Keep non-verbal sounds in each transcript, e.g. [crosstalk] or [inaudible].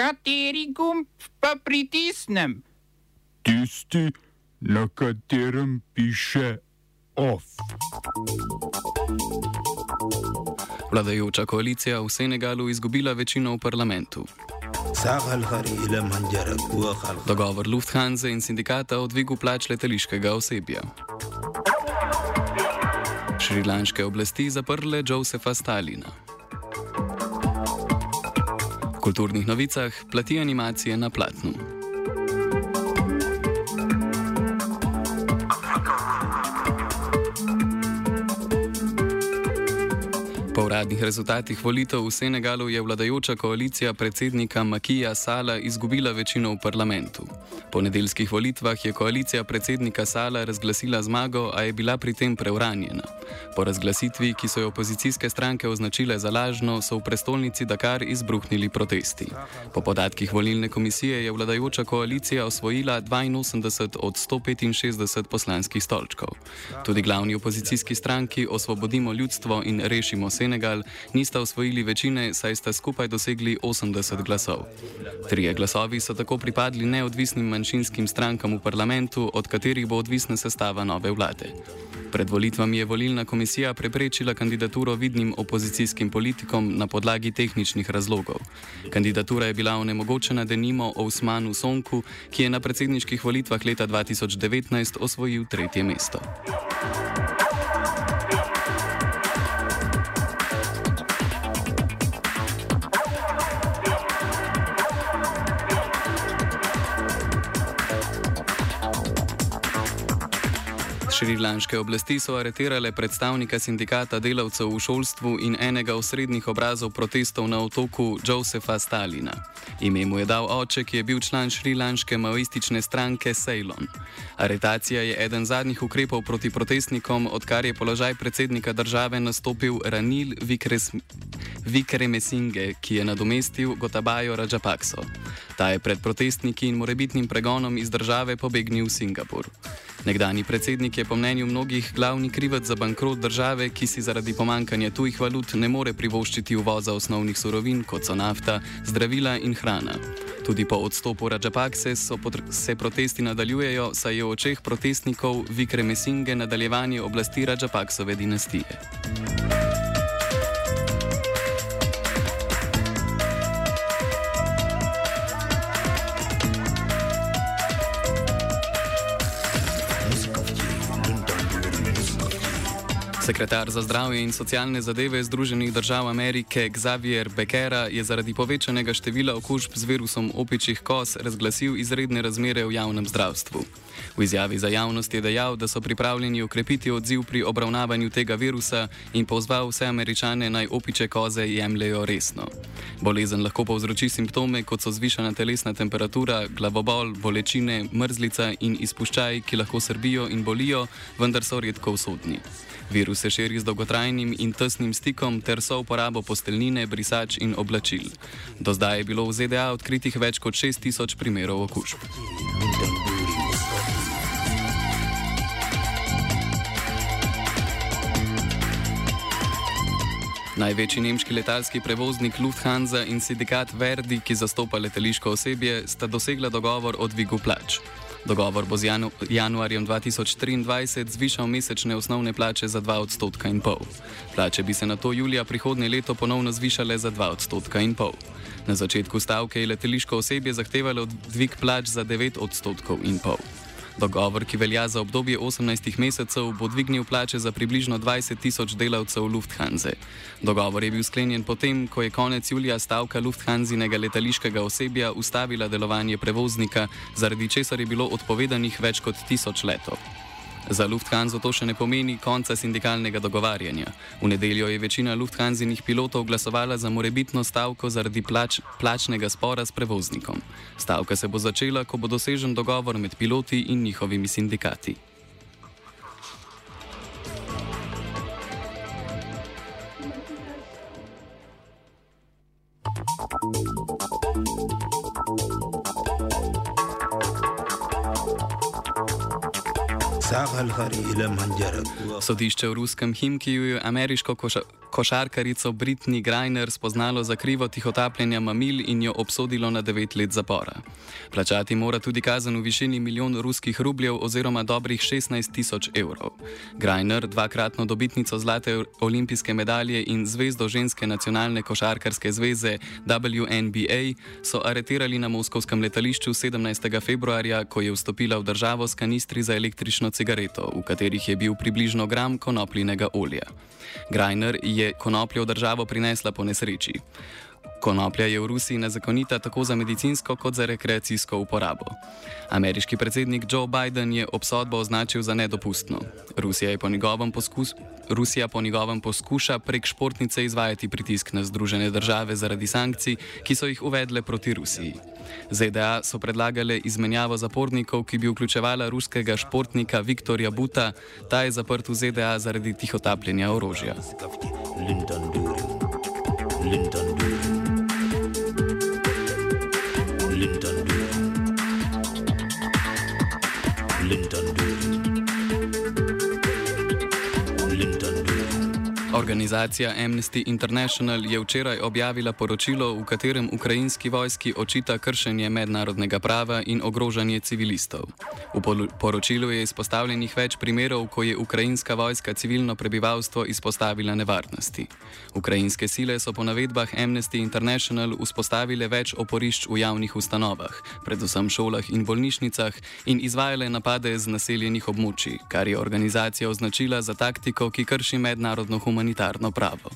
Kateri gumb pa pritisnem? Tisti, na katerem piše OF. Vladajoča koalicija v Senegalu izgubila večino v parlamentu. Dogovor Lufthansa in sindikata o dvigu plač letališkega osebja. Šrilanške oblasti zaprle Josefa Stalina. Kulturnih novicah plati animacije na platnu. Po uradnih rezultatih volitev v Senegalu je vladajoča koalicija predsednika Makija Sala izgubila večino v parlamentu. Po nedeljskih volitvah je koalicija predsednika Sala razglasila zmago, a je bila pri tem preuranjena. Po razglasitvi, ki so jo opozicijske stranke označile za lažno, so v prestolnici Dakar izbruhnili protesti. Po podatkih volilne komisije je vladajoča koalicija osvojila 82 od 165 poslanskih stolčkov. Tudi glavni opozicijski stranki Osvobodimo ljudstvo in Rešimo Senegal nista osvojili večine, saj sta skupaj dosegli 80 glasov. Trije glasovi so tako pripadli neodvisnim manjšinskim strankam v parlamentu, od katerih bo odvisna sestava nove vlade. Pred volitvami je volilna komisija preprečila kandidaturo vidnim opozicijskim politikom na podlagi tehničnih razlogov. Kandidatura je bila onemogočena denimo Osmanu Sonku, ki je na predsedniških volitvah leta 2019 osvojil tretje mesto. Šrilanške oblasti so aretirale predstavnika sindikata delavcev v šolstvu in enega osrednjih obrazov protestov na otoku Josefa Stalina. Ime mu je dal oče, ki je bil član šrilanške maoistične stranke Ceylon. Aretacija je eden zadnjih ukrepov proti protestnikom, odkar je položaj predsednika države nastopil Ranil Vikremesinge, ki je nadomestil Gotabajo Rajapakso. Ta je pred protestniki in morebitnim pregonom iz države pobegnil v Singapur. Nekdani predsednik je po mnenju mnogih glavni krivec za bankrot države, ki si zaradi pomankanja tujih valut ne more privoščiti uvoza osnovnih surovin, kot so nafta, zdravila in hrana. Tudi po odstopu Rajapakse se protesti nadaljujejo, saj je v očeh protestnikov Vikre Mesinge nadaljevanje oblasti Rajapaksove dinastije. Sekretar za zdravje in socialne zadeve Združenih držav Amerike Xavier Beckera je zaradi povečanega števila okužb z virusom opičjih kos razglasil izredne razmere v javnem zdravstvu. V izjavi za javnost je dejal, da so pripravljeni ukrepiti odziv pri obravnavanju tega virusa in pozval vse američane naj opiče koze jemljajo resno. Bolezen lahko povzroči simptome, kot so zvišana telesna temperatura, glavobol, bolečine, mrzlica in izpuščaj, ki lahko srbijo in bolijo, vendar so redko usodni. Virus se širi z dolgotrajnim in tesnim stikom ter so uporabo posteljnine, brisač in oblačil. Do zdaj je bilo v ZDA odkritih več kot 6000 primerov okužb. Največji nemški letalski prevoznik Lufthansa in sindikat Verdi, ki zastopa letališko osebje, sta dosegla dogovor o dvigu plač. Dogovor bo z janu januarjem 2023 zvišal mesečne osnovne plače za 2 odstotka in pol. Plače bi se na to julija prihodnje leto ponovno zvišale za 2 odstotka in pol. Na začetku stavke je letališko osebje zahtevalo dvig plač za 9 odstotkov in pol. Dogovor, ki velja za obdobje 18 mesecev, bo dvignil plače za približno 20 tisoč delavcev Lufthansa. Dogovor je bil sklenjen potem, ko je konec julija stavka Lufthansinega letališkega osebja ustavila delovanje prevoznika, zaradi česar je bilo odpovedanih več kot tisoč letov. Za Lufthansa to še ne pomeni konca sindikalnega dogovarjanja. V nedeljo je večina Lufthansinih pilotov glasovala za morebitno stavko zaradi plač, plačnega spora s prevoznikom. Stavka se bo začela, ko bo dosežen dogovor med piloti in njihovimi sindikati. Sodišče v ruskem Himkiju je ameriško koša košarkarico Britney Greiner spoznalo za krivo tihotapljenja mamil in jo obsodilo na 9 let zapora. Plačati mora tudi kazen v višini milijon ruskih rubljev oziroma dobrih 16 tisoč evrov. Greiner, dvakratno dobitnico zlate olimpijske medalje in zvezdo ženske nacionalne košarkarske zveze WNBA, so aretirali na moskovskem letališču 17. februarja, ko je vstopila v državo s kanistri za električno cigareto, v katerih je bil približno gram konoplinega olja. Greiner je konopljo v državo prinesla po nesreči. Konoplja je v Rusiji nezakonita tako za medicinsko kot za rekreacijsko uporabo. Ameriški predsednik Joe Biden je obsodbo označil za nedopustno. Rusija, po poskus, Rusija po njegovem poskuša prek športnice izvajati pritisk na Združene države zaradi sankcij, ki so jih uvedle proti Rusiji. ZDA so predlagale izmenjavo zapornikov, ki bi vključevala ruskega športnika Viktorja Buta, ta je zaprt v ZDA zaradi tihotapljenja orožja. Lyndon Durin. Lindern Organizacija Amnesty International je včeraj objavila poročilo, v katerem ukrajinski vojski očita kršenje mednarodnega prava in ogrožanje civilistov. V poročilu je izpostavljenih več primerov, ko je ukrajinska vojska civilno prebivalstvo izpostavila nevarnosti. Ukrajinske sile so po navedbah Amnesty International vzpostavile več oporišč v javnih ustanovah, predvsem šolah in bolnišnicah, in izvajale napade z naseljenih območij, kar je organizacija označila za taktiko, ki krši mednarodno humanitarsko humanitarno pravo.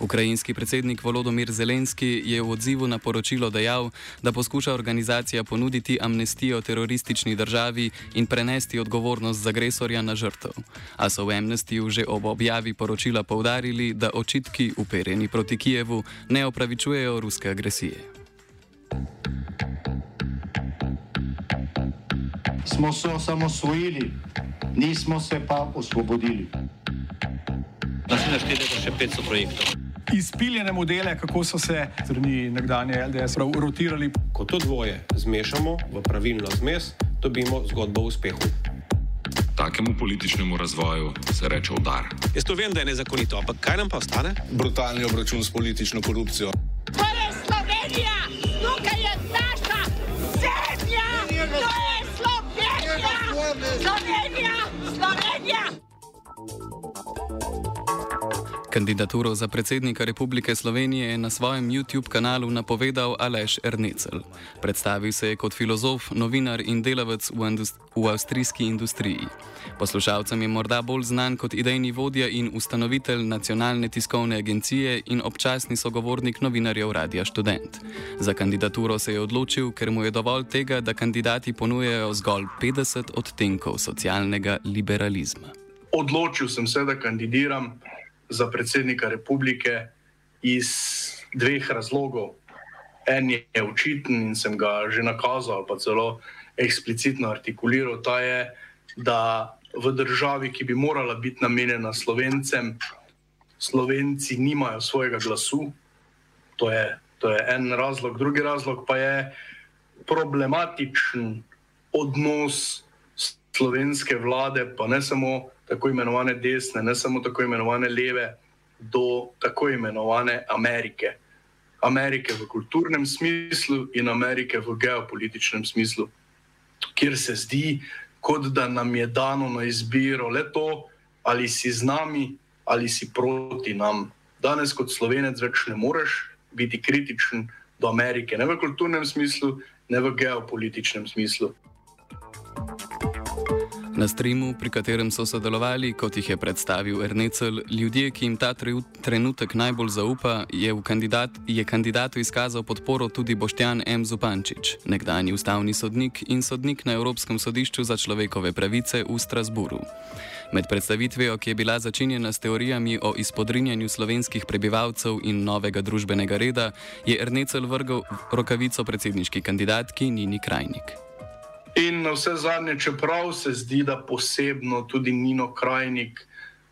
Ukrajinski predsednik Volodomir Zelenski je v odzivu na poročilo dejal, da poskuša organizacija ponuditi amnestijo teroristični državi in prenesti odgovornost za agresorja na žrtev. A so v amnestiju že ob objavi poročila povdarili, da očitki uperjeni proti Kijevu ne opravičujejo ruske agresije. Smo se osamosvojili, nismo se pa osvobodili. Naslednje število je še 500 projektov. Izpiljene modele, kako so se strani nekdanje LDS rotirali. Ko to dvoje zmešamo v pravilno zmes, dobimo zgodbo o uspehu. Takemu političnemu razvoju se reče udar. Jaz to vem, da je nezakonito, ampak kaj nam pa ostane? Brutalni obračun s politično korupcijo. To je Slovenija, Kandidaturo za predsednika Republike Slovenije je na svojem YouTube kanalu napovedal Aleš Ernecel. Predstavil se je kot filozof, novinar in delavec v, v avstrijski industriji. Poslušalcem je morda bolj znan kot idejni vodja in ustanovitelj nacionalne tiskovne agencije in občasni sogovornik novinarjev Radia Student. Za kandidaturo se je odločil, ker mu je dovolj tega, da kandidati ponujejo zgolj 50 odtenkov socialnega liberalizma. Odločil sem se, da kandidiram za predsednika republike iz dveh razlogov. En je očiten in sem ga že nakazal, pa celo eksplicitno artikuliral, ta je, da v državi, ki bi morala biti namenjena slovencem, slovenci nimajo svojega glasu. To je, to je en razlog. Drugi razlog pa je problematičen odnos slovenske vlade, pa ne samo tako imenovane desne, ne samo tako imenovane leve, do tako imenovane Amerike. Amerike v kulturnem smislu in Amerike v geopolitičnem smislu, kjer se zdi, kot da nam je dano na izbiro le to, ali si z nami ali si proti nam. Danes, kot slovenec, več ne moreš biti kritičen do Amerike, ne v kulturnem smislu, ne v geopolitičnem smislu. Na streamu, pri katerem so sodelovali, kot jih je predstavil Ernecel, ljudje, ki jim ta trenutek najbolj zaupa, je, kandidat, je kandidatu izkazal podporo tudi Boštjan M. Zupančič, nekdani ustavni sodnik in sodnik na Evropskem sodišču za človekove pravice v Strasburu. Med predstavitvijo, ki je bila začinjena s teorijami o izpodrinjanju slovenskih prebivalcev in novega družbenega reda, je Ernecel vrgal rokavico predsedniški kandidatki Nini Krajnik. In na vse zadnje, čeprav se zdi, da posebno tudi Nino Krajnik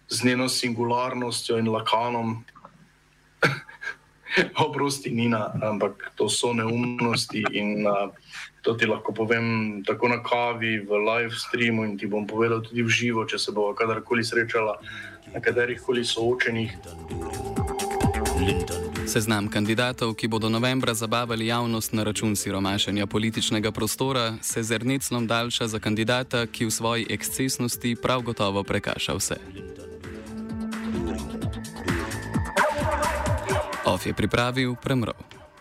z njeno singularnostjo in lakanom [laughs] Oprosti, Nina, ampak to so neumnosti in uh, to ti lahko povem tako na kavi, v live streamu in ti bom povedal tudi v živo, če se bo kadarkoli srečala na katerih koli soočenih. Seznam kandidatov, ki bodo novembra zabavali javnost na račun siromašenja političnega prostora, se z Erneclom daljša za kandidata, ki v svoji ekscesnosti prav gotovo prekaša vse. Of je pripravil Premrov.